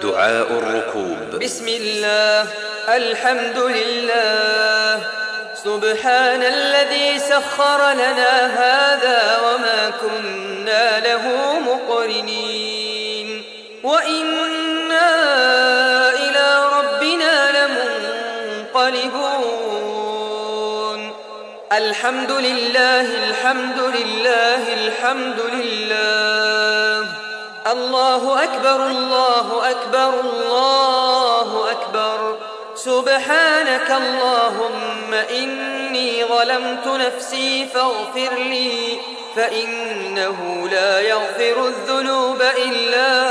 دعاء الركوب. بسم الله الحمد لله. سبحان الذي سخر لنا هذا وما كنا له مقرنين. وإنا إلى ربنا لمنقلبون. الحمد لله الحمد لله الحمد لله. الله أكبر الله أكبر الله أكبر. سبحانك اللهم إني ظلمت نفسي فاغفر لي فإنه لا يغفر الذنوب إلا